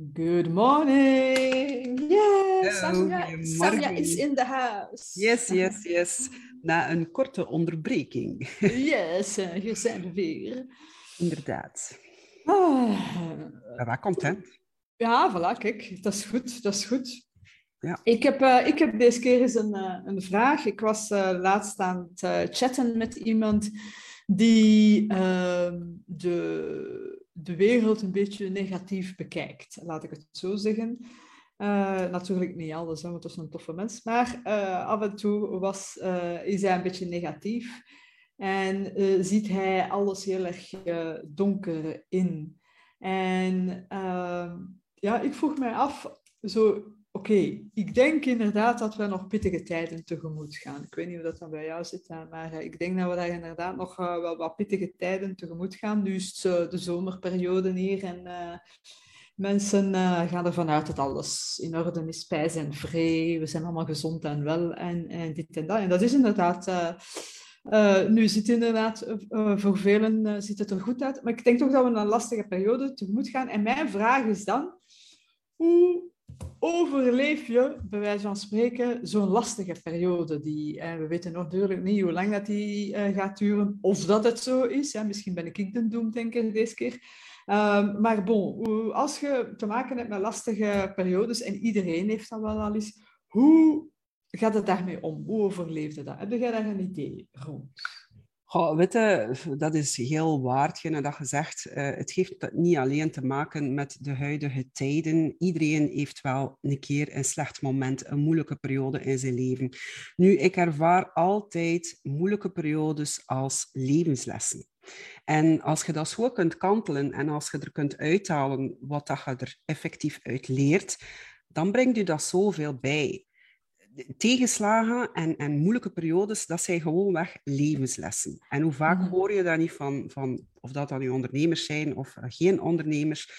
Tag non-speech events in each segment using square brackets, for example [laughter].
Good morning. Yes, Sanja, Sanja is in the house. Yes, [laughs] yes, yes. Na een korte onderbreking. [laughs] Yes, uh, je zijn er weer. Inderdaad. Ah. Ben wel content. Ja, voilà, kijk, dat is goed, dat is goed. Ja. Ik, heb, uh, ik heb deze keer eens een, uh, een vraag. Ik was uh, laatst aan het chatten met iemand die ehm, de, de wereld een beetje negatief bekijkt, laat ik het zo zeggen. natuurlijk niet alles, want dat is een toffe mens, maar af en toe was, is hij een beetje negatief en ziet hij alles heel erg donker in. En ehm, ja, ik vroeg mij af, zo Oké, ik denk inderdaad dat we nog pittige tijden tegemoet gaan. Ik weet niet hoe dat dan bij jou zit, maar ik denk dat we daar inderdaad nog uh, wel wat pittige tijden tegemoet gaan. Nu is uh, de zomerperiode hier en mensen gaan ervan uit dat alles in orde is, spijs en vrij. We zijn allemaal gezond en wel en, en dit en dat. En dat is inderdaad... nu ziet het inderdaad, voor velen ziet het er goed uit. Maar ik denk toch dat we een lastige periode tegemoet gaan. En mijn vraag is dan, hoe overleef je, bij wijze van spreken, zo'n lastige periode. Die, we weten natuurlijk niet hoe lang dat die uh, gaat duren, of dat het zo is. Ja, misschien ben ik de doemdenker deze keer. Um, maar bon, als je te maken hebt met lastige periodes, en iedereen heeft dat wel al eens, hoe gaat het daarmee om? Hoe overleefde dat? Heb jij daar een idee rond? Je, dat is heel waard, dat gezegd. Uh, het heeft niet alleen te maken met de huidige tijden. Iedereen heeft wel een keer een slecht moment, een moeilijke periode in zijn leven. Nu, ik ervaar altijd moeilijke periodes als levenslessen. En als je dat zo kunt kantelen en als je er kunt uithalen wat dat je er effectief uit leert, dan brengt u dat zoveel bij tegenslagen en, en moeilijke periodes, dat zijn gewoonweg levenslessen. En hoe vaak Mhm. hoor je dat niet van, van of dat dan nu ondernemers zijn of geen ondernemers,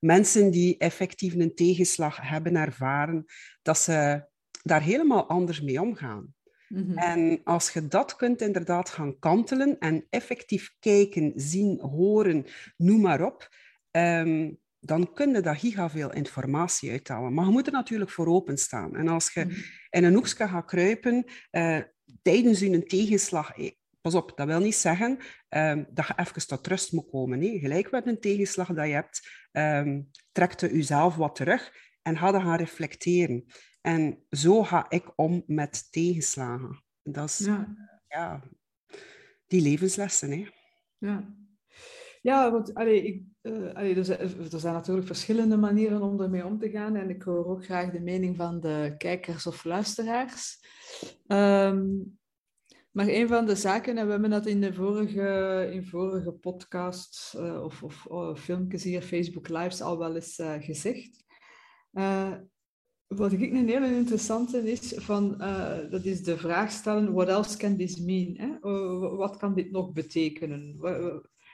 mensen die effectief een tegenslag hebben ervaren, dat ze daar helemaal anders mee omgaan. Mhm. En als je dat kunt inderdaad gaan kantelen en effectief kijken, zien, horen, noem maar op, ehm, dan kun je daar giga veel informatie uithalen. Maar je moet er natuurlijk voor openstaan. En als je Mhm. in een hoekje gaat kruipen eh, tijdens je tegenslag... eh, Pas op, dat wil niet zeggen ehm, dat je even tot rust moet komen. Nee. Gelijk met een tegenslag dat je hebt, ehm, trekt je jezelf wat terug en ga dan gaan reflecteren. En zo ga ik om met tegenslagen. Dat is Ja. ja, die levenslessen. Hè. Ja. Ja, want allee, ik, eh, er, zijn, er natuurlijk verschillende manieren om ermee om te gaan. En ik hoor ook graag de mening van de kijkers of luisteraars. Ehm, maar een van de zaken, en we hebben dat in de vorige, in vorige podcasts eh, of, of oh, filmpjes hier, Facebook Lives, al wel eens eh, gezegd. Eh, wat ik een hele interessante is, van, eh, dat is de vraag stellen, what else can this mean? Hè? Wat kan dit nog betekenen?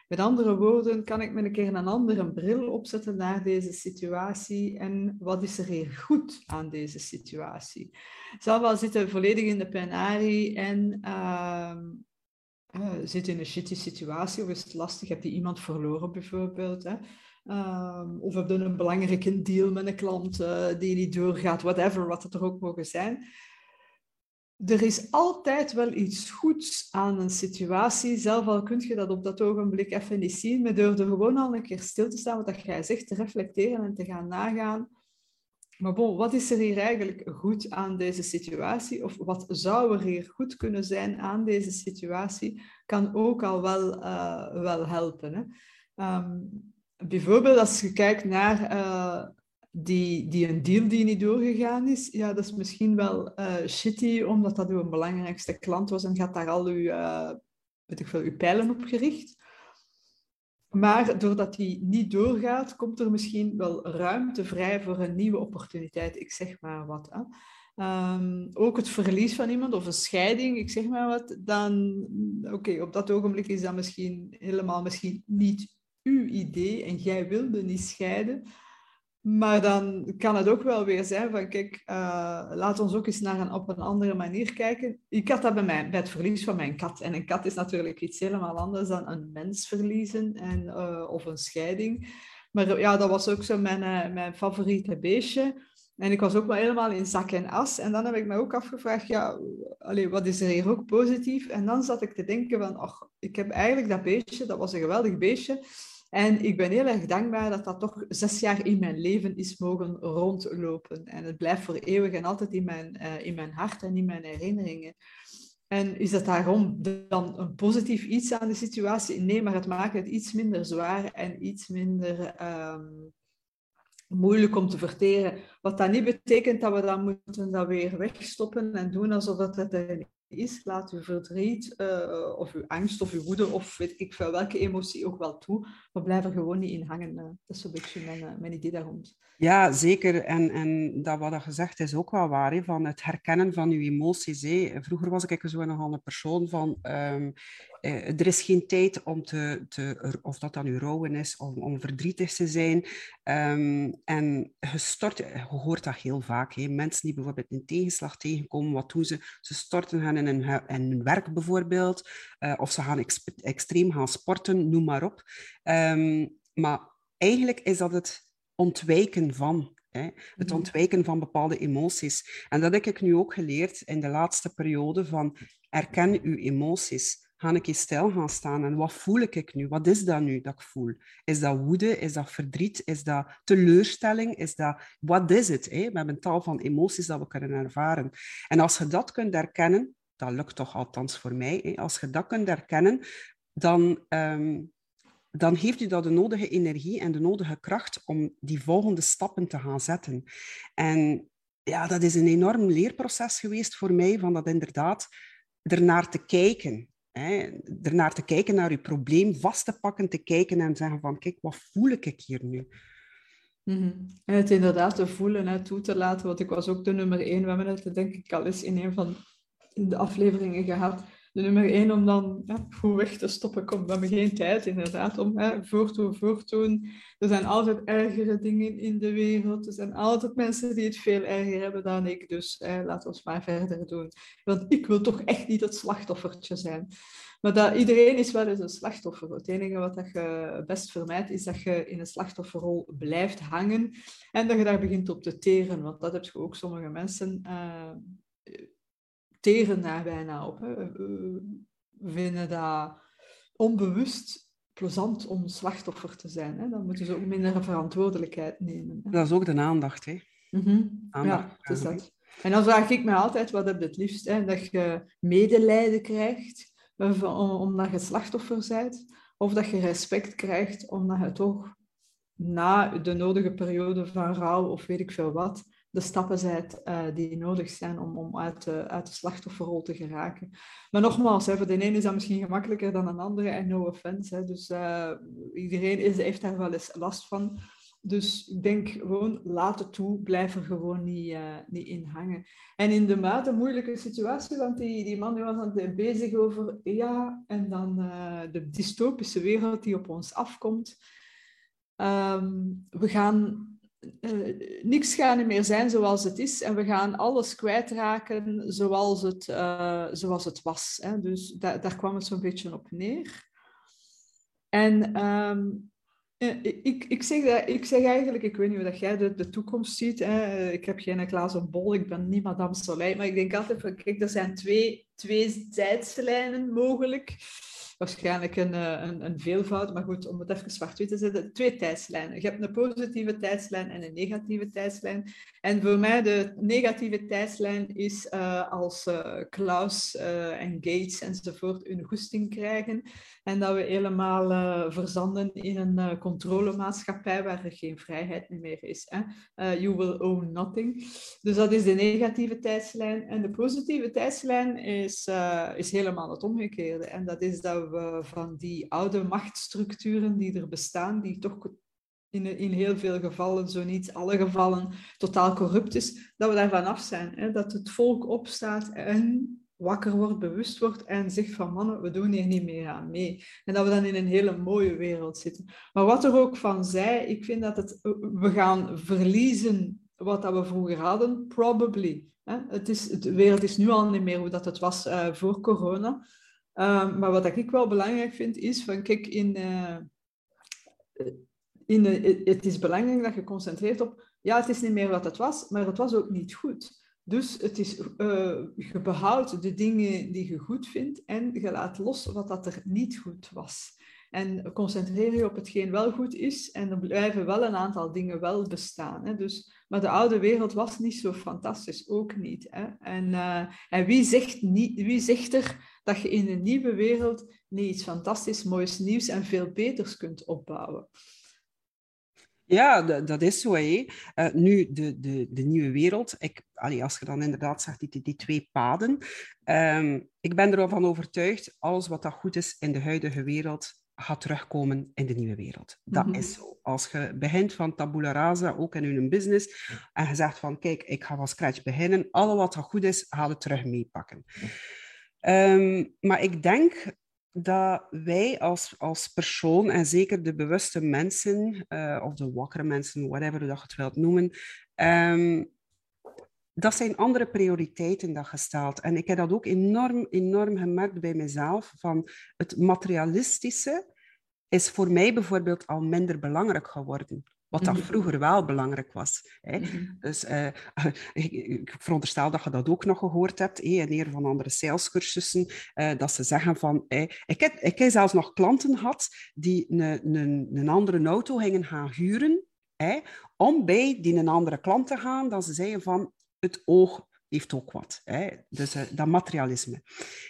Met andere woorden, kan ik me een keer een andere bril opzetten naar deze situatie en wat is er hier goed aan deze situatie? Zal wel zitten volledig in de penarie en ehm, eh, zit in een shitty situatie of is het lastig? Heb je iemand verloren bijvoorbeeld? Hè? Ehm, of heb je een belangrijke deal met een klant eh, die niet doorgaat, whatever, wat het er ook mogen zijn. Er is altijd wel iets goeds aan een situatie, zelf al kun je dat op dat ogenblik even niet zien, maar door er gewoon al een keer stil te staan, wat jij zegt, te reflecteren en te gaan nagaan. Maar bon, wat is er hier eigenlijk goed aan deze situatie? Of wat zou er hier goed kunnen zijn aan deze situatie? Kan ook al wel, eh, wel helpen. Hè? Ehm, bijvoorbeeld als je kijkt naar eh, die, die een deal die niet doorgegaan is, ja, dat is misschien wel eh, shitty, omdat dat uw belangrijkste klant was en gaat daar al uw, eh, weet ik veel, uw pijlen op gericht. Maar doordat die niet doorgaat, komt er misschien wel ruimte vrij voor een nieuwe opportuniteit. Ik zeg maar wat. Hè. Ehm, ook het verlies van iemand of een scheiding, ik zeg maar wat, dan, oké, op dat ogenblik is dat misschien helemaal misschien niet uw idee en jij wilde niet scheiden. Maar dan kan het ook wel weer zijn van, kijk, uh, laat ons ook eens naar een, op een andere manier kijken. Ik had dat bij, mij, bij het verlies van mijn kat. En een kat is natuurlijk iets helemaal anders dan een mens verliezen en, uh, of een scheiding. Maar ja, dat was ook zo mijn, uh, mijn favoriete beestje. En ik was ook wel helemaal in zak en as. En dan heb ik me ook afgevraagd, ja, wat is er hier ook positief? En dan zat ik te denken van, ach, ik heb eigenlijk dat beestje, dat was een geweldig beestje. En ik ben heel erg dankbaar dat dat toch zes jaar in mijn leven is mogen rondlopen. En het blijft voor eeuwig en altijd in mijn, uh, in mijn hart en in mijn herinneringen. En is dat daarom dan een positief iets aan de situatie? Nee, maar het maakt het iets minder zwaar en iets minder um, moeilijk om te verteren. Wat dat niet betekent dat we dan moeten dat weer wegstoppen en doen alsof het er is. Laat uw verdriet uh, of uw angst of uw woede of weet ik veel welke emotie ook wel toe. Maar blijf er gewoon niet in hangen. Uh, dat is een beetje mijn, mijn idee daar rond. Ja, zeker. En, en dat wat je gezegd is ook wel waar, van het herkennen van je emoties. Hè. Vroeger was ik zo nogal een persoon van, um, eh, er is geen tijd om te, te, of dat dan nu rouwen is, om, om verdrietig te zijn. Um, en gestort, je hoort dat heel vaak. Hè. Mensen die bijvoorbeeld een tegenslag tegenkomen, wat doen ze? Ze storten gaan in hun, werk bijvoorbeeld, uh, of ze gaan ex, extreem gaan sporten, noem maar op. Um, maar eigenlijk is dat het ontwijken van. Hè? Het mhm. ontwijken van bepaalde emoties. En dat heb ik nu ook geleerd in de laatste periode van erken uw emoties. Ga ik eens stil gaan staan en wat voel ik nu? Wat is dat nu dat ik voel? Is dat woede? Is dat verdriet? Is dat teleurstelling? Is dat... Wat is het? Hè? We hebben een taal van emoties dat we kunnen ervaren. En als je dat kunt herkennen, dat lukt toch althans voor mij, als je dat kunt herkennen, dan um, dan geeft u dat de nodige energie en de nodige kracht om die volgende stappen te gaan zetten. En ja, dat is een enorm leerproces geweest voor mij, van dat inderdaad ernaar te kijken. Hè, ernaar te kijken, naar uw probleem vast te pakken, te kijken en zeggen van, kijk, wat voel ik hier nu? Mm-hmm. En het inderdaad te voelen, hè, toe te laten, want ik was ook de nummer één. We hebben denk ik al eens in een van de afleveringen gehad de nummer één om dan ja, goed weg te stoppen. Kom, we hebben geen tijd inderdaad om hè, voortdoen. Er zijn altijd ergere dingen in de wereld. Er zijn altijd mensen die het veel erger hebben dan ik. Dus hè, laten we maar verder doen. Want ik wil toch echt niet het slachtoffertje zijn. Maar dat, iedereen is wel eens een slachtoffer. Het enige wat dat je best vermijdt, is dat je in een slachtofferrol blijft hangen en dat je daar begint op te teren. Want dat heb je ook sommige mensen... Uh, teren daar bijna op. Hè. We vinden dat onbewust plezant om slachtoffer te zijn. Hè. Dan moeten ze ook minder verantwoordelijkheid nemen. Hè. Dat is ook de aandacht. Hè? Mm -hmm. aandacht ja, is dat. En dan vraag ik me altijd, wat heb je het liefst? Hè? Dat je medelijden krijgt omdat je slachtoffer bent, of dat je respect krijgt omdat je toch na de nodige periode van rouw of weet ik veel wat, de stappen zijn uh, die nodig zijn om, om uit, de, uit de slachtofferrol te geraken. Maar nogmaals, hè, voor de ene is dat misschien gemakkelijker dan een andere en no offense. Hè, dus uh, iedereen is, heeft daar wel eens last van. Dus ik denk gewoon, laat het toe, blijf er gewoon niet, uh, niet in hangen. En in de mate moeilijke situatie, want die, die man die was aan het bezig over, ja, en dan de dystopische wereld die op ons afkomt. Um, we gaan uh, niks gaat meer zijn zoals het is en we gaan alles kwijtraken zoals het, uh, zoals het was. Hè. Dus da daar kwam het zo'n beetje op neer. En um, ik, ik, zeg dat, ik zeg eigenlijk, ik weet niet hoe dat jij de, de toekomst ziet. Hè. Ik heb geen glazen bol, ik ben niet Madame Soleil, maar ik denk altijd van, kijk, er zijn twee, twee tijdslijnen mogelijk waarschijnlijk een, eh, een, een veelvoud, maar goed, om het even zwart-wit te zetten, twee tijdslijnen. Je hebt een positieve tijdslijn en een negatieve tijdslijn. En voor mij de negatieve tijdslijn is uh, als uh, Klaus en Gates enzovoort hun goesting krijgen en dat we helemaal verzanden in een controlemaatschappij waar er geen vrijheid meer is. Hè? you will own nothing. Dus dat is de negatieve tijdslijn. En de positieve tijdslijn is, is helemaal het omgekeerde. En dat is dat we van die oude machtsstructuren die er bestaan, die toch in, in heel veel gevallen, zo niet alle gevallen, totaal corrupt is, dat we daarvan af zijn. Hè? Dat het volk opstaat en wakker wordt, bewust wordt en zegt van mannen, we doen hier niet meer aan mee. En dat we dan in een hele mooie wereld zitten. Maar wat er ook van zij, ik vind dat het, we gaan verliezen wat dat we vroeger hadden, probably. Hè? Het is, de wereld is nu al niet meer hoe dat het was uh, voor corona. Uh, maar wat ik wel belangrijk vind, is van kijk, in... Uh, in het is belangrijk dat je concentreert op, ja, het is niet meer wat het was, maar het was ook niet goed. Dus het is, je behoudt de dingen die je goed vindt en je laat los wat dat er niet goed was. En concentreer je op hetgeen wel goed is en er blijven wel een aantal dingen wel bestaan. Hè. Dus, maar de oude wereld was niet zo fantastisch, ook niet. Hè. En, uh, en wie, zegt niet, wie zegt er dat je in een nieuwe wereld niet iets fantastisch, moois, nieuws en veel beters kunt opbouwen? Ja, dat is zo. Hè. Uh, nu, de, de, de nieuwe wereld. Ik, als je dan inderdaad zegt, die, die twee paden. Um, ik ben ervan overtuigd, alles wat dat goed is in de huidige wereld, gaat terugkomen in de nieuwe wereld. Dat mm -hmm. is zo. Als je begint van tabula rasa, ook in je business, en je zegt van, kijk, ik ga van scratch beginnen, alle wat dat goed is, ga het terug meepakken. Um, maar ik denk dat wij als, als persoon, en zeker de bewuste mensen, uh, of de wakkere mensen, whatever je dat het wilt noemen, um, dat zijn andere prioriteiten dat gesteld. En ik heb dat ook enorm, enorm gemerkt bij mezelf, van het materialistische is voor mij bijvoorbeeld al minder belangrijk geworden. Wat dat mhm. vroeger wel belangrijk was. Hè. Mhm. Dus uh, [laughs] ik, ik, veronderstel dat je dat ook nog gehoord hebt hè, in een van andere salescursussen, uh, dat ze zeggen van... ik, heb, ik heb zelfs nog klanten gehad die een, een, een andere auto gingen gaan huren, hè, om bij die een andere klant te gaan, dat ze zeiden van, het oog heeft ook wat. Hè? Dus uh, dat materialisme.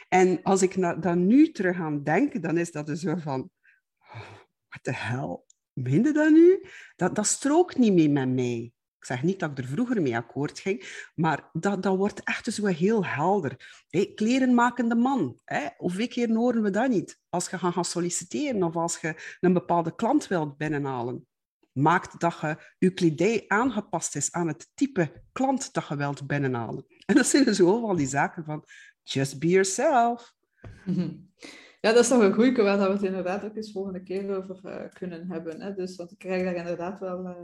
En als ik dan nu terug aan denk, dan is dat dus zo van... Wat de hel? Je dat nu? Dat, dat strookt niet meer met mij. Ik zeg niet dat ik er vroeger mee akkoord ging, maar dat, dat wordt echt zo heel helder. Hey, klerenmakende man, hè? hoeveel keer horen we dat niet? Als je gaat gaan solliciteren of als je een bepaalde klant wilt binnenhalen maakt dat je, je aangepast is aan het type klant dat je wilt binnenhalen. En dat zijn dus overal die zaken van just be yourself. [laughs] Ja, dat is toch een goede waar we het inderdaad ook eens volgende keer over uh, kunnen hebben. Hè? Dus, want ik krijg daar inderdaad wel uh,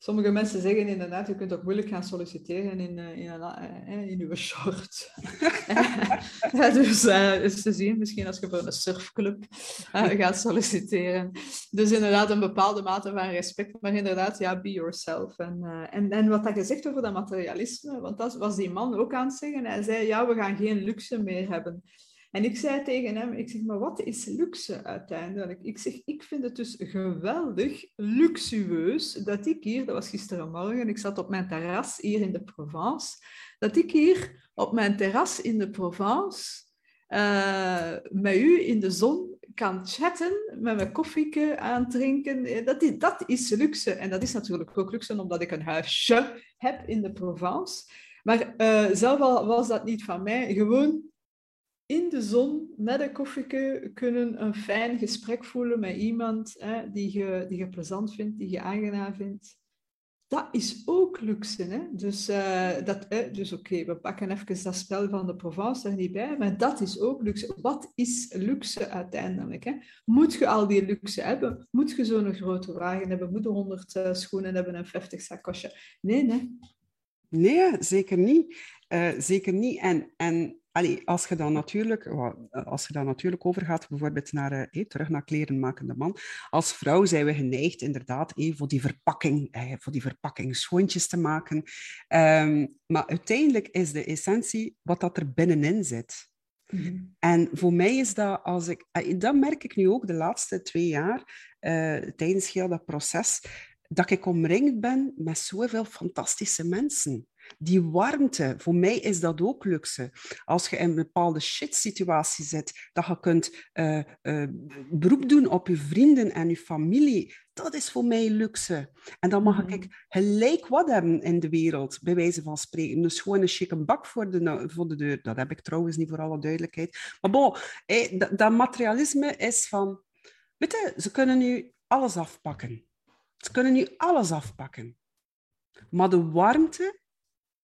Sommige mensen zeggen inderdaad, je kunt ook moeilijk gaan solliciteren in, uh, in, een, uh, in uw [laughs] short. ja, dus uh, is te zien, misschien als je voor een surfclub [laughs] gaat solliciteren. Dus inderdaad een bepaalde mate van respect, maar inderdaad, ja, be yourself. En, en, en wat je zegt over dat materialisme, want dat was die man ook aan het zeggen. Hij zei, ja, we gaan geen luxe meer hebben. En ik zei tegen hem, ik zeg, maar wat is luxe uiteindelijk? Ik zeg, ik vind het dus geweldig luxueus dat ik hier, dat was gisterenmorgen, ik zat op mijn terras hier in de Provence, dat ik hier op mijn terras in de Provence uh, met u in de zon kan chatten, met mijn koffieke aandrinken. Dat is, dat is luxe. En dat is natuurlijk ook luxe omdat ik een huisje heb in de Provence. Maar uh, zelf al was dat niet van mij. Gewoon in de zon met een koffieke kunnen een fijn gesprek voelen met iemand hè, die, je, die je plezant vindt, die je aangenaam vindt. Dat is ook luxe. Hè? Dus, uh, dat, dus oké, we pakken even dat spel van de Provence er niet bij, maar dat is ook luxe. Wat is luxe uiteindelijk? Hè? Moet je al die luxe hebben? Moet je zo'n grote wagen hebben? Moet je 100 uh, schoenen hebben en 50 zakosje? Nee, nee. Nee, zeker niet. Uh, zeker niet. En, en Allee, als je dan natuurlijk, als je dan natuurlijk overgaat, bijvoorbeeld naar, eh, terug naar klerenmakende man, als vrouw zijn we geneigd inderdaad eh, voor die verpakking, eh, voor die verpakking schoentjes te maken. Um, maar uiteindelijk is de essentie wat dat er binnenin zit. Mm-hmm. En voor mij is dat, als ik, eh, dat merk ik nu ook de laatste twee jaar, uh, tijdens heel dat proces, dat ik omringd ben met zoveel fantastische mensen. Die warmte, voor mij is dat ook luxe. Als je in een bepaalde shit-situatie zit, dat je kunt uh, uh, beroep doen op je vrienden en je familie, dat is voor mij luxe. En dan mag mm. ik gelijk wat hebben in de wereld, bij wijze van spreken. Dus gewoon een chique bak voor de, voor de deur. Dat heb ik trouwens niet voor alle duidelijkheid. Maar bon, eh, dat, dat materialisme is van... Weet je, ze kunnen nu alles afpakken. Ze kunnen nu alles afpakken. Maar de warmte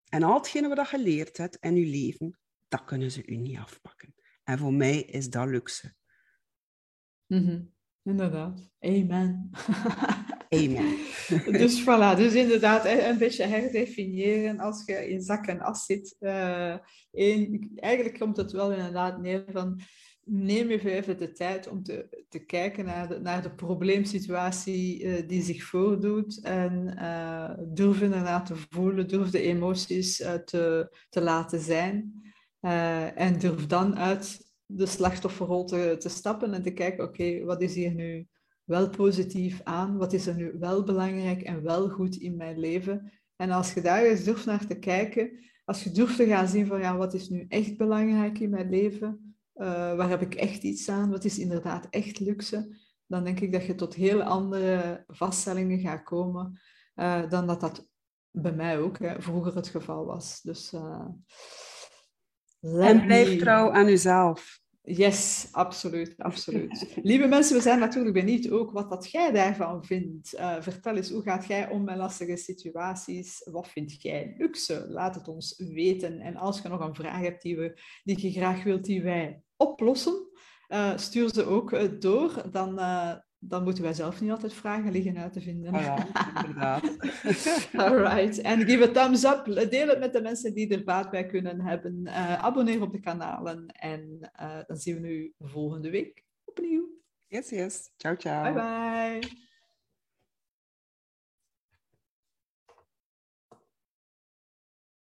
en al hetgene wat je geleerd hebt in je leven, dat kunnen ze u niet afpakken. En voor mij is dat luxe. Mm -hmm. Inderdaad. Amen. [laughs] Amen. dus voilà, dus inderdaad een beetje herdefiniëren als je in zak en as zit. Uh, eigenlijk komt het wel inderdaad neer van neem even, even de tijd om te, te kijken naar de, naar de probleemsituatie uh, die zich voordoet. En uh, durf inderdaad te voelen, durf de emoties uh, te, te laten zijn. en durf dan uit de slachtofferrol te, te stappen en te kijken, oké, wat is hier nu wel positief aan? Wat is er nu wel belangrijk en wel goed in mijn leven? En als je daar eens durft naar te kijken, als je durft te gaan zien van ja, wat is nu echt belangrijk in mijn leven? Uh, waar heb ik echt iets aan? Wat is inderdaad echt luxe? Dan denk ik dat je tot heel andere vaststellingen gaat komen uh, dan dat dat bij mij ook hè, vroeger het geval was. Dus, uh, en blijf trouw aan uzelf. Yes, absoluut, [laughs] absoluut. Lieve mensen, we zijn natuurlijk benieuwd ook wat dat jij daarvan vindt. Uh, vertel eens, hoe gaat jij om met lastige situaties? Wat vind jij luxe? Laat het ons weten. En als je nog een vraag hebt die, we, die je graag wilt die wij oplossen, uh, stuur ze ook uh, door. Dan, dan moeten wij zelf niet altijd vragen liggen uit te vinden. Ah ja, inderdaad. [laughs] Alright. En give a thumbs up. Deel het met de mensen die er baat bij kunnen hebben. Uh, abonneer op de kanalen. En uh, dan zien we nu volgende week opnieuw. Yes, yes. Ciao, ciao. Bye, bye.